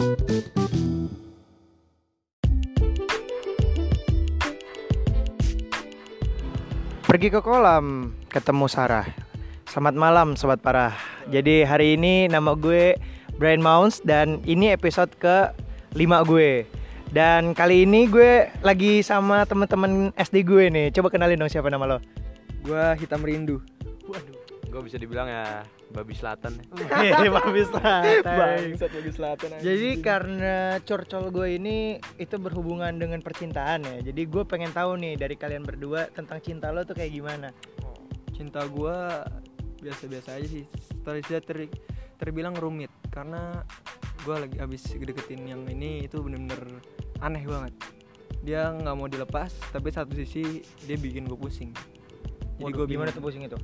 Pergi ke kolam, ketemu Sarah. Selamat malam sobat parah. Jadi hari ini nama gue Brian Mounts dan ini episode ke 5 gue. Dan kali ini gue lagi sama temen-temen SD gue nih. Coba kenalin dong siapa nama lo. Gua hitam rindu. Waduh. Gue bisa dibilang ya babi selatan Bagus Bangsat bagus selatan. anjing. Jadi karena curcol gue ini itu berhubungan dengan percintaan ya. Jadi gue pengen tahu nih dari kalian berdua tentang cinta lo tuh kayak gimana. cinta gua biasa-biasa aja sih. Dia ter, terbilang rumit karena gua lagi habis deketin yang ini itu bener-bener aneh banget. Dia nggak mau dilepas, tapi satu sisi dia bikin gue pusing. Jadi gue gimana tuh pusing itu?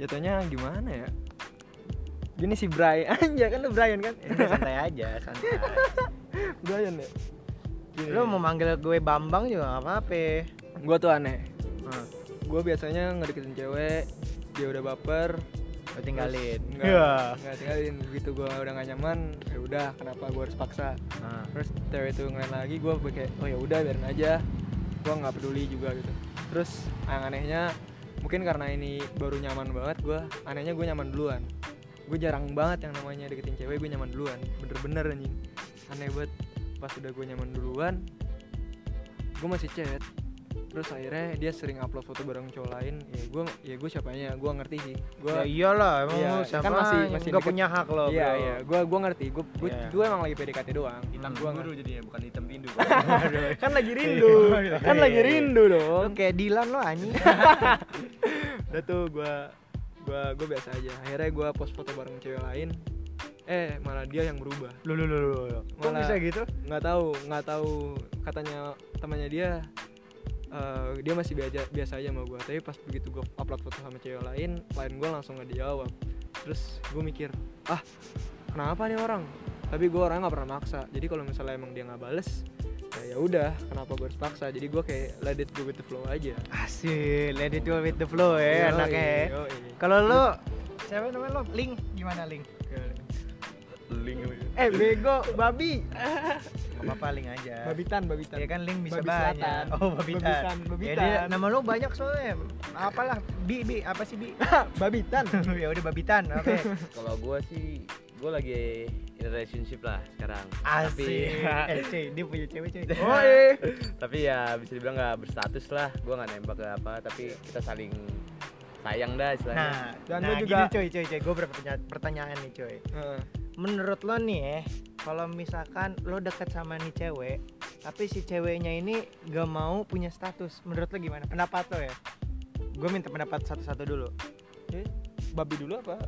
Jatuhnya gimana ya? Gini sih Brian, aja kan lu Brian kan? Udah santai aja, santai. Brian ya. Gini, Lo mau manggil gue Bambang juga gak apa-apa. gua tuh aneh. Nah, Gue biasanya ngedeketin cewek, dia udah baper, lo tinggalin. Terus Enggak, enggak tinggalin begitu gua udah gak nyaman, ya udah kenapa gua harus paksa. Nah, Terus cewek itu ngelain lagi gua kayak oh ya udah biarin aja. Gua nggak peduli juga gitu. Terus yang anehnya mungkin karena ini baru nyaman banget gua, anehnya gue nyaman duluan. Gue jarang banget yang namanya deketin cewek gue nyaman duluan. Bener-bener anjing. Aneh banget pas udah gue nyaman duluan gue masih chat terus akhirnya dia sering upload foto bareng cowok lain ya gue ya gue siapanya gue ngerti sih gue ya iyalah emang Iya, lo kan siapa masih- masih gak punya hak lo. Iya bro. iya, gua gua ngerti. Gua gua, Iya. gua emang lagi PDKT doang. hitam gua guru jadinya bukan hitam rindu kan lagi rindu. Iya, kan iya, lagi iya. rindu Lo dong. kayak Dilan lo anjing. Udah tuh gua gua gua biasa aja. Akhirnya gua post foto bareng cewek lain. Eh, malah dia yang berubah. Lu lu lu lu. Kok Malah- bisa gitu? nggak tahu nggak tahu katanya temannya dia eh, dia masih biasa biasa aja sama gua tapi pas begitu gua upload foto sama cewek lain lain gua langsung nggak dijawab terus gue mikir ah kenapa nih orang tapi gua orangnya nggak pernah maksa jadi kalau misalnya emang dia nggak bales ya ya udah kenapa gue harus paksa jadi gua kayak let it go with the flow aja Asik, let it go with the flow ya Yoi, anaknya. ya. Kalau lo siapa namanya lo? Link gimana Link? Link Eh bego, babi. Gak apa-apa Link aja. babitan babitan Ya kan Link bisa Babi banyak. selatan. Oh, babitan. Babitan, Ya, babitan. dia, nama lo banyak soalnya. Apalah, Bi, Bi, apa sih Bi? babitan ya udah babitan. Oke. kalau gue sih gue lagi in relationship lah sekarang Asik. tapi eh, cuy, dia punya cewek cuy. oh iya tapi ya bisa dibilang nggak berstatus lah gue nggak nembak ke apa tapi kita saling sayang dah istilahnya Nah, Dan nah gini juga- cuy, cuy, cuy. Gue berpertanyaan pertanyaan nih cuy. Heeh. Menurut lo nih ya, kalau misalkan lo deket sama nih cewek, tapi si ceweknya ini gak mau punya status, menurut lo gimana? Pendapat lo ya? Gue minta pendapat satu-satu dulu. Oke, babi dulu apa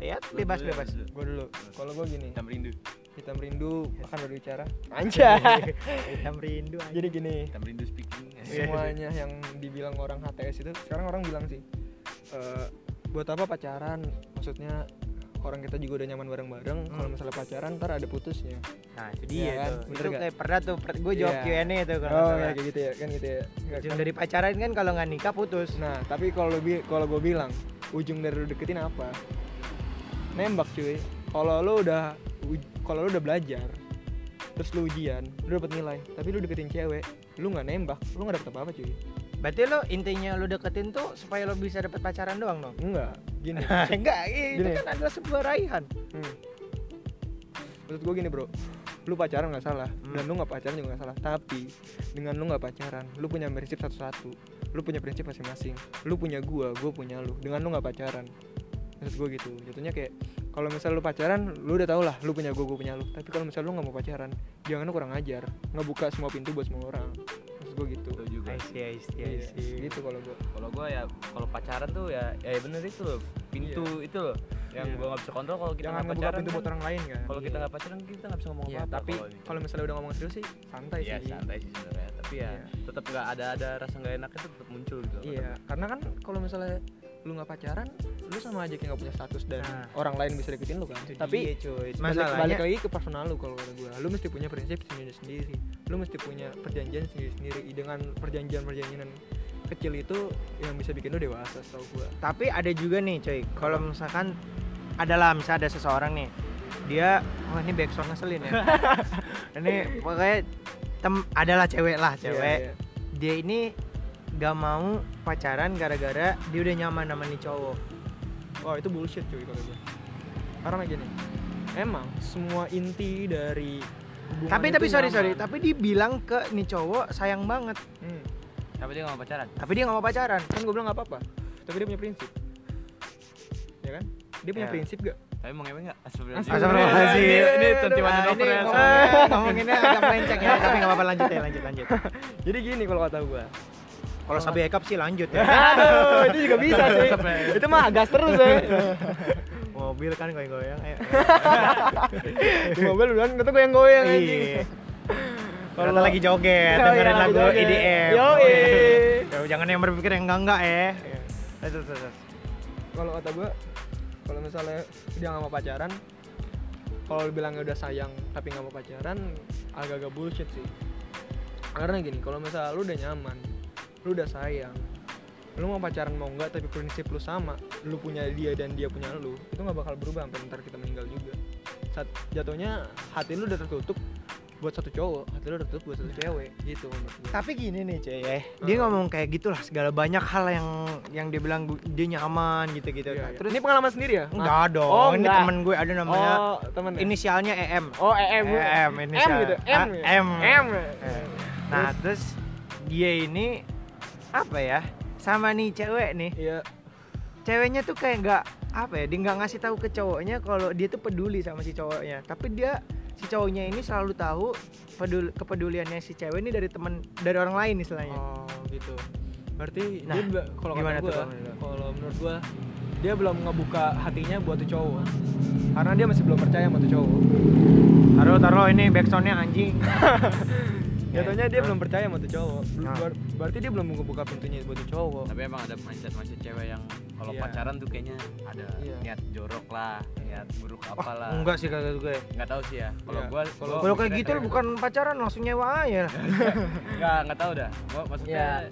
Ya, bebas dulu bebas. gue dulu kalau gue gini hitam rindu hitam rindu akan berbicara Anjay. Hitam rindu anjay. jadi gini hitam rindu speaking semuanya yang dibilang orang HTS itu sekarang orang bilang sih eh, buat apa pacaran maksudnya orang kita juga udah nyaman bareng-bareng kalau Hmm. misalnya pacaran ntar ada putusnya Nah, itu Iya dia kan? tuh. Bener Itu kayak pernah tuh, gue jawab Iya. Q&A tuh kalau oh ya salah. kayak gitu ya kan gitu ya Nggak, Ujung kan? dari pacaran kan kalau nggak nikah putus. nah tapi kalau lebih kalau gue bilang ujung dari lu deketin apa nembak cuy kalau lu udah kalau lu udah belajar terus lu ujian lu dapet nilai tapi lu deketin cewek lu nggak nembak lu nggak dapet apa apa cuy Berarti lo intinya lo deketin tuh supaya lo bisa dapet pacaran doang dong? enggak gini Enggak, itu Gini. kan adalah sebuah raihan. Hmm. Maksud gue gini bro, lu pacaran nggak salah Hmm. dan lu nggak pacaran juga nggak salah. Tapi dengan lu nggak pacaran, lu punya prinsip satu-satu. Lu punya prinsip masing-masing. Lu punya gua, gua punya lu. Dengan lu nggak pacaran, maksud gue gitu. Jatuhnya kayak kalau misal lu pacaran, lu udah tau lah, lu punya gua, gua punya lu. Tapi kalau misal lu nggak mau pacaran, jangan lu kurang ajar, nggak buka semua pintu buat semua orang. Maksud gue gitu. Itu juga I see, I see, Iya, gitu kalau gua. kalau gue ya kalau pacaran tuh ya ya bener itu loh pintu itu loh yang Iya. gue nggak bisa kontrol kalau kita nggak pacaran pintu kan. buat orang lain kan. kalau kita nggak pacaran kita nggak bisa ngomong Iya, apa-apa tapi kalau misalnya udah ngomong serius sih santai ya sih. santai sih sebenarnya tapi ya Iya. tetap nggak ada ada rasa nggak enaknya tuh tetap muncul gitu. Iya, karena kan kalau misalnya lu nggak pacaran, lu sama aja kayak nggak punya status dan Nah. orang lain bisa deketin lu kan. Tapi dia, cuy. masalahnya balik lagi ke personal lu kalau kata gue. Lu mesti punya prinsip sendiri sendiri. Lu mesti punya perjanjian sendiri sendiri. Dengan perjanjian-perjanjian kecil itu yang bisa bikin lu dewasa, setahu gue. tapi ada juga nih, coy. Kalau misalkan adalah misalnya ada seseorang nih dia oh ini backsound ngeselin ya ini pokoknya tem adalah cewek lah cewek Iya, iya. dia ini gak mau pacaran gara-gara dia udah nyaman sama nih cowok Wah itu bullshit cuy kalau gue. Karena gini, emang semua inti dari hubungan tapi tapi sorry nyaman. sorry tapi dia bilang ke nih cowok sayang banget Hmm. Tapi dia gak mau pacaran. tapi dia gak mau pacaran Kan gue bilang nggak apa-apa, tapi dia punya prinsip. Ya kan? Dia punya Ya. prinsip gak? Tapi mau ngewe gak? Astagfirullahaladzim. Astagfirullahaladzim. Ini, ini tentu Nah, ada ini ya. ngomong- ngomonginnya agak melenceng ya tapi gak apa-apa lanjut ya lanjut lanjut Jadi gini kalau kata gue. Kalau sabi ekap sih lanjut ya Aduh, itu juga bisa sih. itu mah gas terus ya. mobil kan goyang-goyang Di mobil duluan kata goyang-goyang iya Kalau- lagi joget Oh, dengerin iya, lagu joget. EDM Yoi. Ya, jangan yang berpikir yang enggak enggak ya terus terus. Kalau kata gue, kalau misalnya dia nggak mau pacaran, kalau bilangnya udah sayang tapi nggak mau pacaran, agak-agak bullshit sih. Karena gini, kalau misalnya lu udah nyaman, lu udah sayang, lu mau pacaran mau nggak tapi prinsip lu sama, lu punya dia dan dia punya lu, itu nggak bakal berubah sampai ntar kita meninggal juga. Saat jatuhnya hati lu udah tertutup buat satu cowok, hati lu udah tertutup buat satu cewek, gitu menurut gue. tapi gini nih cuy ya dia Hmm. ngomong kayak gitulah segala banyak hal yang yang dia bilang dia nyaman gitu gitu Iya, iya. terus ini pengalaman sendiri ya? enggak dong Oh, ini enggak. temen gue ada namanya Oh, temen ya? inisialnya EM Oh, EM. EM M inisial gitu. M. Ah, ya? M M. Eh. nah terus dia ini apa ya sama nih cewek nih Iya. ceweknya tuh kayak nggak apa ya dia nggak ngasih tahu ke cowoknya kalau dia tuh peduli sama si cowoknya tapi dia si cowoknya ini selalu tahu pedul kepeduliannya si cewek ini dari teman dari orang lain istilahnya Oh, gitu. Berarti Nah, dia kalau gimana tuh menurut lu? kalau menurut gua dia belum ngebuka hatinya buat tuh cowok. Karena dia masih belum percaya sama tuh cowok. taruh taruh ini backsoundnya anjing Jatuhnya dia belum percaya sama tuh cowok. Nah. Ber- Berarti dia belum ngebuka pintunya buat tuh cowok. Tapi emang ada mindset-mindset cewek yang kalau Iya. pacaran tuh kayaknya ada Iya. niat jorok lah, niat buruk Wah, apalah. enggak sih kata gue Nggak tahu sih ya. Kalau Iya. gua Kalau- gua kalau kayak gitu lu bukan pacaran langsung nyewa aja Nggak, nggak tahu dah. Gua maksudnya Iya.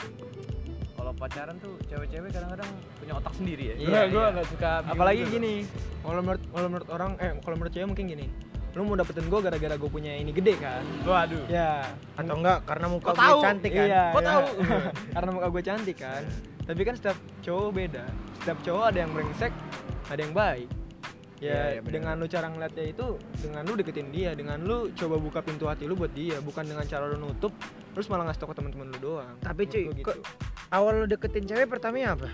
kalau pacaran tuh cewek-cewek kadang-kadang punya otak sendiri ya. Iya, gua iya. nggak suka. Apalagi gitu. gini, kalau menurut kalau menurut orang eh kalau menurut cewek mungkin gini. Lu mau dapetin gue gara-gara gue punya ini gede kan? Waduh. Ya. atau enggak karena muka gue cantik kan Iya, Kok iya. tahu? Karena muka gue cantik kan. Tapi kan setiap cowok beda. Setiap cowok ada yang brengsek, ada yang baik. Ya, iya, bener. dengan lu cara ngeliatnya itu dengan lu deketin dia, dengan lu coba buka pintu hati lu buat dia, bukan dengan cara lu nutup terus malah ngasih tau ke teman-teman lu doang. Tapi, cuy, gua gitu. kok- awal lu deketin cewek pertamanya apa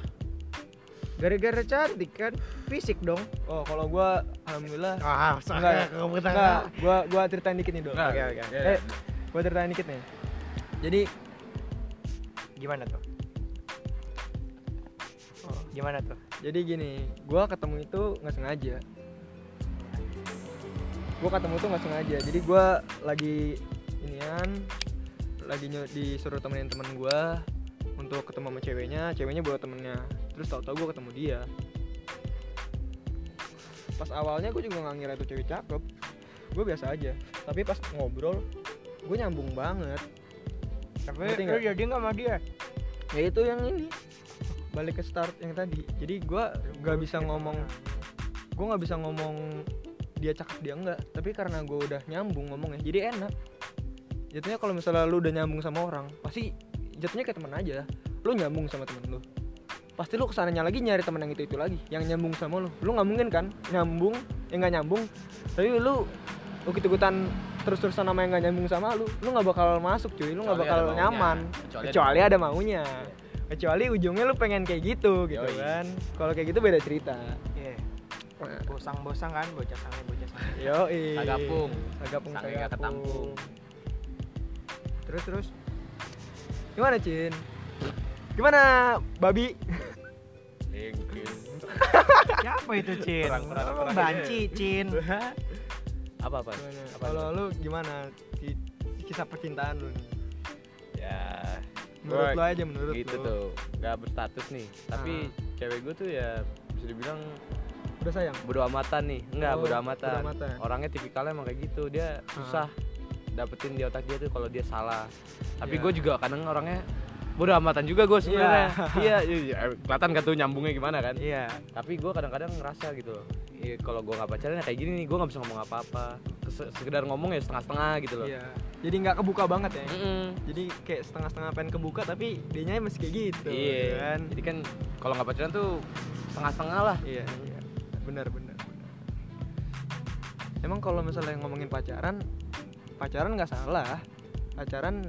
gara-gara cantik kan fisik dong Oh, kalau gua alhamdulillah ah Enggak, enggak, gua gua ceritain dikit nih, Dok. Nggak, Oke, oke. Eh, gua ceritain dikit nih. Jadi gimana tuh oh, gimana tuh Jadi gini, gua ketemu itu nggak sengaja. Gua ketemu tuh nggak sengaja. Jadi gua lagi inian, lagi disuruh temenin temen gua untuk ketemu sama ceweknya, ceweknya bawa temennya. Terus tau-tau gua ketemu dia. Pas awalnya gue juga nggak ngira itu cewek cakep. Gue biasa aja. Tapi pas ngobrol, gue nyambung banget. tapi lu jadi nggak sama dia Ya itu yang ini. Balik ke start yang tadi. Jadi gua nggak bisa ngomong gue nggak bisa ngomong dia cakep dia enggak tapi karena gue udah nyambung ngomongnya jadi enak jatuhnya kalau misalnya lu udah nyambung sama orang pasti jatuhnya kayak teman aja lu nyambung sama temen lu pasti lu ke sananya lagi nyari temen yang itu itu lagi yang nyambung sama lu. Lu nggak mungkin kan nyambung yang nggak nyambung tapi lu lu ikut ikutan terus terusan sama yang nggak nyambung sama lu lu nggak bakal masuk cuy. Lu nggak bakal nyaman. Kecuali ada kecuali ada maunya. kecuali ujungnya lu pengen kayak gitu gitu Yoi. kan. Kalau kayak gitu beda cerita. Iya. bosang-bosang kan bocah sange bocah sange. Yo, Sagapung. Sagapung, Sange ketampung. terus terus. Gimana, Cin? Gimana, babi? Siapa itu cin? Perang, perang, Emang perang. banci cin? Apa apa? Kalau lu gimana? Ki- kisah percintaan lu nih? Ya. Menurut lu aja menurut gitu lu. tuh. Nggak berstatus nih. Tapi cewek gue tuh ya bisa dibilang Udah sayang. bodo amatan nih. Enggak Oh, bodo bodo amatan. orangnya tipikalnya emang kayak gitu. Dia susah dapetin di otak dia tuh kalau dia salah. Tapi gue juga kadang orangnya bodo amatan juga gue sebenarnya iya, iya, iya. kelihatan kan tuh nyambungnya gimana kan iya tapi gue kadang-kadang ngerasa gitu loh ya, kalau gue nggak pacaran ya kayak gini nih gue nggak bisa ngomong apa-apa sekedar ngomong ya setengah-setengah gitu loh Iya. Jadi nggak kebuka banget ya. Mm-mm. Jadi kayak setengah-setengah pengen kebuka tapi dianya masih kayak gitu. iya Kan? jadi kan kalau nggak pacaran tuh setengah-setengah lah Iya, iya. Benar, benar. Emang kalau misalnya ngomongin pacaran, pacaran nggak salah. Pacaran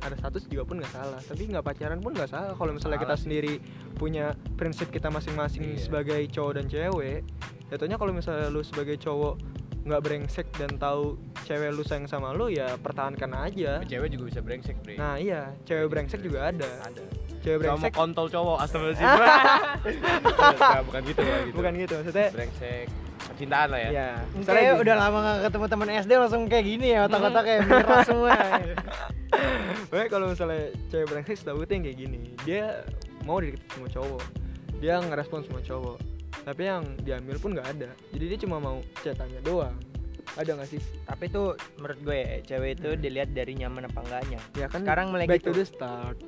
ada status juga pun nggak salah. Tapi nggak pacaran pun nggak salah. Kalau misalnya kita Salah sendiri punya prinsip kita masing-masing Iya. sebagai cowok dan cewek, jatuhnya kalau misalnya lu sebagai cowok nggak brengsek dan tahu cewek lu sayang sama lu ya pertahankan aja. cewek juga bisa brengsek bre Nah iya, cewek brengsek juga ada. ada Cewek brengsek kontol cowok astagfirullahaladzim Nggak, bukan gitu bukan gitu bukan gitu maksudnya. brengsek percintaan lah ya Ya, Misalnya gini. udah lama gak ketemu teman SD langsung kayak gini ya otak-otaknya miras semua. Pokoknya kalau misalnya cewek brengsek setahu gue tuh yang kayak gini Dia mau dideketin sama cowok Dia ngerespon sama cowok Tapi yang diambil pun nggak ada Jadi dia cuma mau chatannya doang Ada gak sih? Tapi tuh menurut gue ya, cewek itu dilihat dari nyaman apa enggaknya. Ya kan Sekarang mulai back gitu. to the start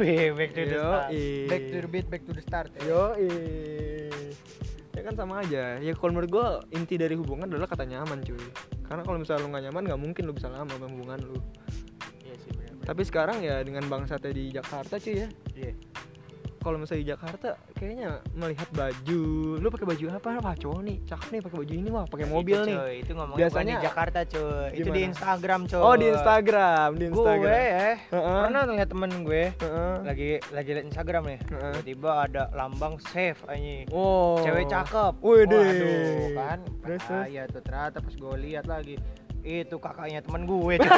Wih, back to the Yo, start. Back to the beat, back to the start. Ya. Yo Ya kan sama aja Ya kalau menurut gue inti dari hubungan adalah kata nyaman cuy Karena kalau misalnya lu gak nyaman gak mungkin lu bisa lama sama hubungan lu Iya sih benar. Tapi sekarang ya dengan bangsatnya di Jakarta cuy ya Iya. Kalau misalnya di Jakarta kayaknya melihat baju lu pakai baju apa wah cowok nih cakep nih pakai baju ini wah pakai mobil itu, nih Cuy, itu ngomongnya Biasanya- di Jakarta, cuy. Itu di Gimana? Instagram, cuy. oh di Instagram di Gue Instagram ya, Heeh. pernah ngeliat temen gue Heeh. lagi lagi liat Instagram nih. Heeh. Tiba-tiba ada lambang save anjing. oh Cewek cakep. Wih. Waduh, kan. Terus, terus? Iya tuh ternyata pas gue lihat lagi itu kakaknya temen gue.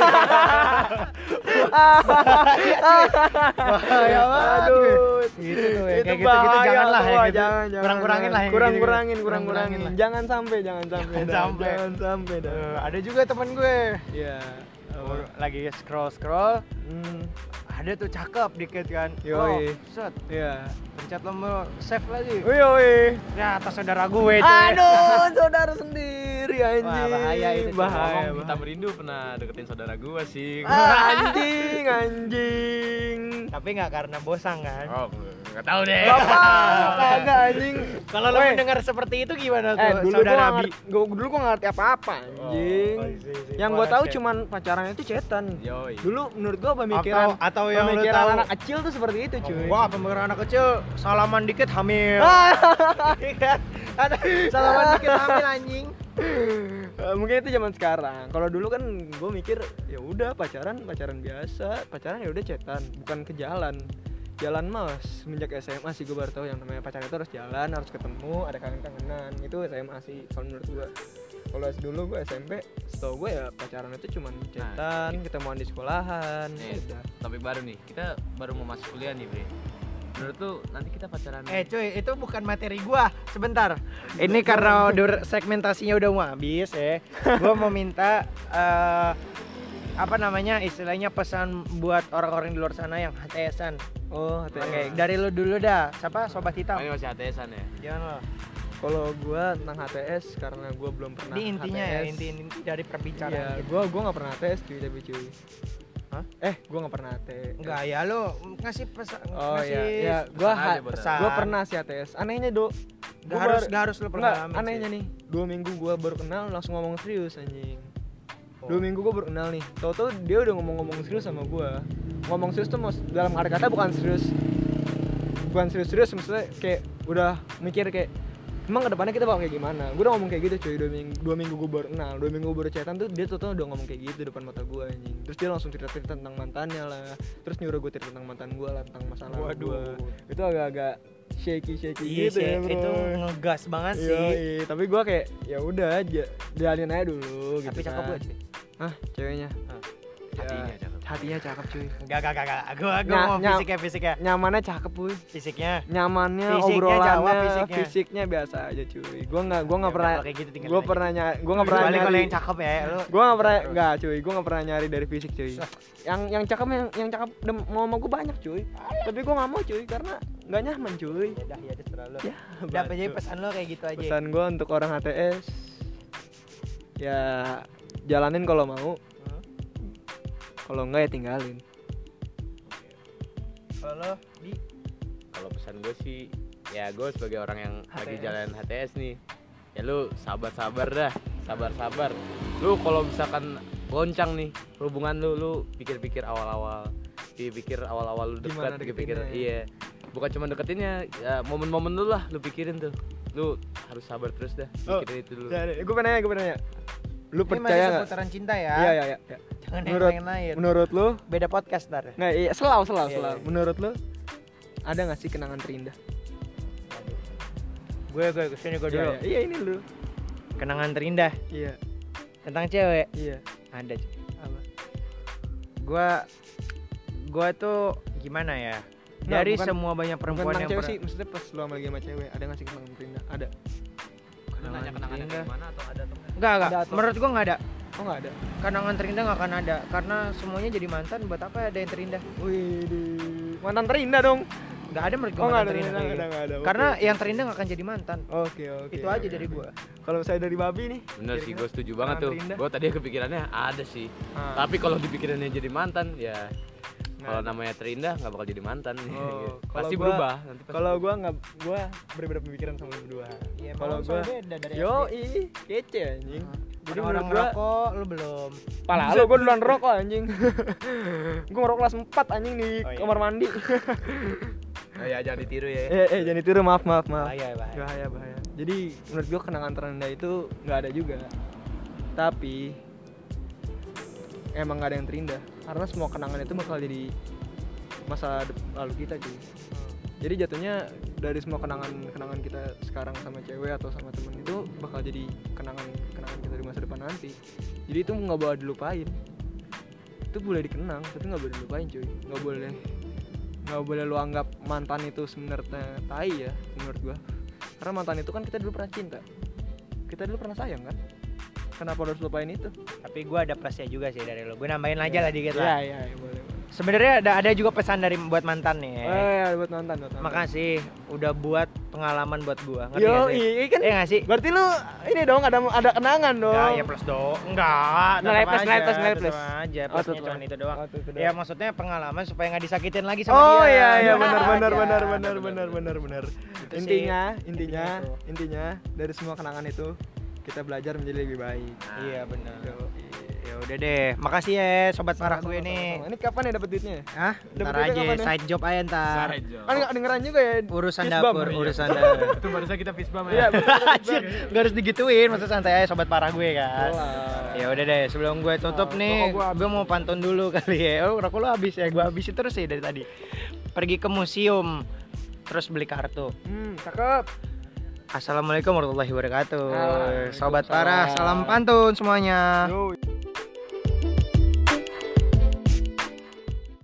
Bahaya banget. Kayak gitu-gitu bahaya janganlah ya gitu. jangan, jangan, Kurang-kurangin lah yang kurang kurangin kurang Kurang-kurangin. kurangin jangan sampai jangan sampai Jangan sampai. jangan sampai ada juga temen gue. Iya. Gua lagi scroll scroll Hmm, ada tuh cakep dikit kan. Yoi. oh, set. Iya. pencet nomor save lagi. Ya atas saudara gue cuy. Aduh, saudara sendiri anjing. Wah, bahaya itu. Bahaya. ngomong kita merindu pernah deketin saudara gua sih anjing, anjing. tapi nggak karena bosan kan oh nggak tahu deh Apa? Kagak anjing. kalau lo mendengar seperti itu gimana Eh, tuh dulu saudara gua gua, dulu gua nggak ngerti apa-apa anjing. Oh, I see, I see. Yang gua Wah, tahu cuman pacarannya itu cetan. Yoi. Dulu menurut gua pemikiran atau atau yang pemikiran tahu anak kecil tuh seperti itu, cuy. wah pemikiran anak kecil salaman dikit hamil Ah. salaman dikit hamil anjing Eh, mungkin itu zaman sekarang. Kalau dulu kan gue mikir ya udah pacaran pacaran biasa, pacaran ya udah cetan, bukan ke jalan. Jalan mas semenjak SMA sih gue baru tahu yang namanya pacaran itu harus jalan, harus ketemu, ada kangen-kangenan. Itu SMA sih kalau menurut gue. Kalau dulu gue SMP, setahu gue ya pacaran itu cuma cetan, ketemuan di sekolahan. Nih, udah. topik baru nih kita baru mau masuk kuliah nih bre menurut tuh nanti kita pacaran Eh cuy, itu bukan materi gua. Sebentar. Ini karena dur segmentasinya udah mau habis ya. Gua mau minta eh, apa namanya istilahnya pesan buat orang-orang di luar sana yang HTSan. Oh, Oke, HTS. dari lu dulu dah. Siapa sobat hitam? ini masih HTSan ya Jangan lo. Kalau gue tentang HTS karena gue belum pernah Ini intinya ya, HTS. inti inti dari perbicaraan Iya, kita. gue gua nggak pernah HTS cuy tapi cuy. Hah? Eh, gue nggak pernah HTS. Enggak ya lu ngasih pesan Oh ngasih iya, iya. Gua pesan aja pesan. gua pernah sih HTS. Anehnya, Do. Gak harus gak harus lu Enggak, pengalaman. anehnya sih. nih. Dua minggu gua baru kenal langsung ngomong serius anjing. Oh. Dua minggu gua baru kenal nih. Tahu-tahu dia udah ngomong-ngomong serius sama gua. Ngomong serius tuh maksud dalam arti kata bukan serius. Bukan serius-serius maksudnya kayak udah mikir kayak Emang ke depannya kita bakal kayak gimana? Gue udah ngomong kayak gitu cuy, dua minggu, dua minggu gue baru kenal Dua minggu gue baru chatan tuh dia tuh udah ngomong kayak gitu depan mata gue anjing Terus dia langsung cerita-cerita tentang mantannya lah Terus nyuruh gue cerita tentang mantan gue lah, tentang masalah Waduh. gue Itu agak-agak shaky-shaky Iya gitu sih, ya bro itu ngegas banget sih. iya. tapi gue kayak ya udah aja jalanin aja dulu gitu Tapi cakep kan. gak sih? Hah, ceweknya? Ah. Ya, hatinya cakep hatinya cakep cuy. Enggak, enggak, enggak, enggak. Gua gua Ny- mau ny- fisiknya fisiknya. Nyamannya cakep puy. Fisiknya. Nyamannya, Fisiknya obrolannya, jawab fisiknya. fisiknya. biasa aja cuy. Gua nggak, gua nggak Ya pernah, kayak gitu tinggal gua aja. pernah ny- gua nggak pernah nyari. yang cakep ya, lu. Gua nggak pernah, nggak cuy. Gua nggak pernah nyari dari fisik cuy. Yang yang cakep yang yang cakep mau sama gua banyak cuy. Tapi gua nggak mau cuy karena nggak nyaman cuy. Ya udah, ya terserah lu. Ya, apa jadi pesan lo kayak gitu aja. pesan gua untuk orang HTS ya jalanin kalau mau. Kalau enggak ya tinggalin Kalau di kalau pesan gue sih ya gue sebagai orang yang lagi HTS. jalan HTS nih ya lu sabar-sabar dah sabar-sabar lu kalau misalkan goncang nih hubungan lu lu pikir-pikir awal-awal pikir awal-awal lu dekat pikir deketinnya ya? iya bukan cuma deketinnya ya momen-momen lu lah lu pikirin tuh lu harus sabar terus dah Oh, pikirin itu dulu Ya, gue pengen nanya, gue pengen nanya. Lu Ini percaya masih nggak? seputaran cinta ya. Iya, iya, iya. iya. Menurut- lain-lain. Menurut lu, Beda podcast ntar. nggak iya, selau, selau, Iya, selau. iya. Menurut lu, ada nggak sih kenangan terindah? Gue gue ke sini gue Iya, dulu. iya, iya, ini lu. Kenangan terindah Iya, tentang cewek iya. ada. Apa? Gua gua tuh gimana ya? Nggak, Dari bukan- semua banyak Bukan perempuan tentang yang cewek pernah- sih, maksudnya pas lu sama lagi sama cewek, ada nggak sih kenangan terindah? Ada. nanya kenangannya kayak gimana atau ada atau enggak Enggak, enggak. Ada atau- Menurut gua enggak ada. Oh nggak ada. Kenangan terindah nggak akan ada karena semuanya jadi mantan buat apa ada yang terindah? Wih, mantan terindah dong. Nggak ada gua Oh mantan ada, terindah. nggak kayak ada, gitu. nggak ada. Karena oke. yang terindah nggak akan jadi mantan. Oke, oke. Itu aja oke, dari gua. Kalau saya dari babi nih, bener sih gue setuju banget tuh terindah? gue tadi kepikirannya ada sih Ah. tapi kalau dipikirannya jadi mantan ya kalau namanya terindah nggak bakal jadi mantan Oh, kalau pasti gua- berubah nanti pasti Kalau gua nggak, gua berbeda pemikiran sama lu berdua. Iya, Kalau dari yo ih, kece anjing. Jadi orang ngerokok lu belum. pala lu gua duluan rokok anjing. gua ngerokok kelas 4 anjing di Oh, iya. kamar mandi. Oh, ya jangan ditiru ya eh, eh jangan ditiru, maaf, maaf, maaf. Bahaya, bahaya. Bahaya, bahaya. Jadi menurut gua kenangan terendah itu nggak ada juga. Tapi emang nggak ada yang terindah karena semua kenangan itu bakal jadi masa lalu kita cuy. Jadi jatuhnya dari semua kenangan kenangan kita sekarang sama cewek atau sama temen itu bakal jadi kenangan kenangan kita di masa depan nanti. Jadi itu nggak boleh dilupain. Itu boleh dikenang tapi nggak boleh dilupain cuy. Nggak boleh nggak boleh lu anggap mantan itu sebenarnya tai ya menurut gua. Karena mantan itu kan kita dulu pernah cinta. Kita dulu pernah sayang kan. Kenapa harus lupain itu? Tapi gua ada plusnya juga sih dari lu. Gue nambahin aja lah dikit lah. iya, iya, boleh. Sebenarnya ada ada juga pesan dari buat mantan nih. Oh, iya, buat mantan, buat mantan. Makasih udah buat pengalaman buat gua. Ngerti Yo, sih? iya kan Iya nggak sih? Berarti lu ini dong ada ada kenangan dong. Enggak, ya plus dong. Enggak, Nilai plus, aja, nilai plus, nilai plus. aja. Oh, Plusnya cuma itu doang. Oh, itu Ya doang. maksudnya pengalaman supaya nggak disakitin lagi sama Oh dia. iya iya Gitu benar benar benar benar Benar, benar benar benar. Intinya intinya intinya itu. intinya dari semua kenangan itu kita belajar menjadi lebih baik. Iya benar. Ya udah deh. Makasih ya sobat parah gue nih. Ini kapan ya dapat duitnya? Hah? Dapet Ntar aja ya? side job aja ntar. Kan nggak dengeran juga ya. Urusan dapur, urusan dapur. itu barusan kita fishbomb Iya, Anjir, Gak harus digituin, masa santai aja sobat parah gue kan. Ya udah deh, sebelum gue tutup Oh, nih, gue mau pantun dulu kali ya. Oh, rokok lu habis ya, gue habisin terus sih dari tadi. Pergi ke museum, terus beli kartu. Hmm, cakep. Assalamualaikum warahmatullahi wabarakatuh. Sobat parah, salam pantun semuanya. Yo.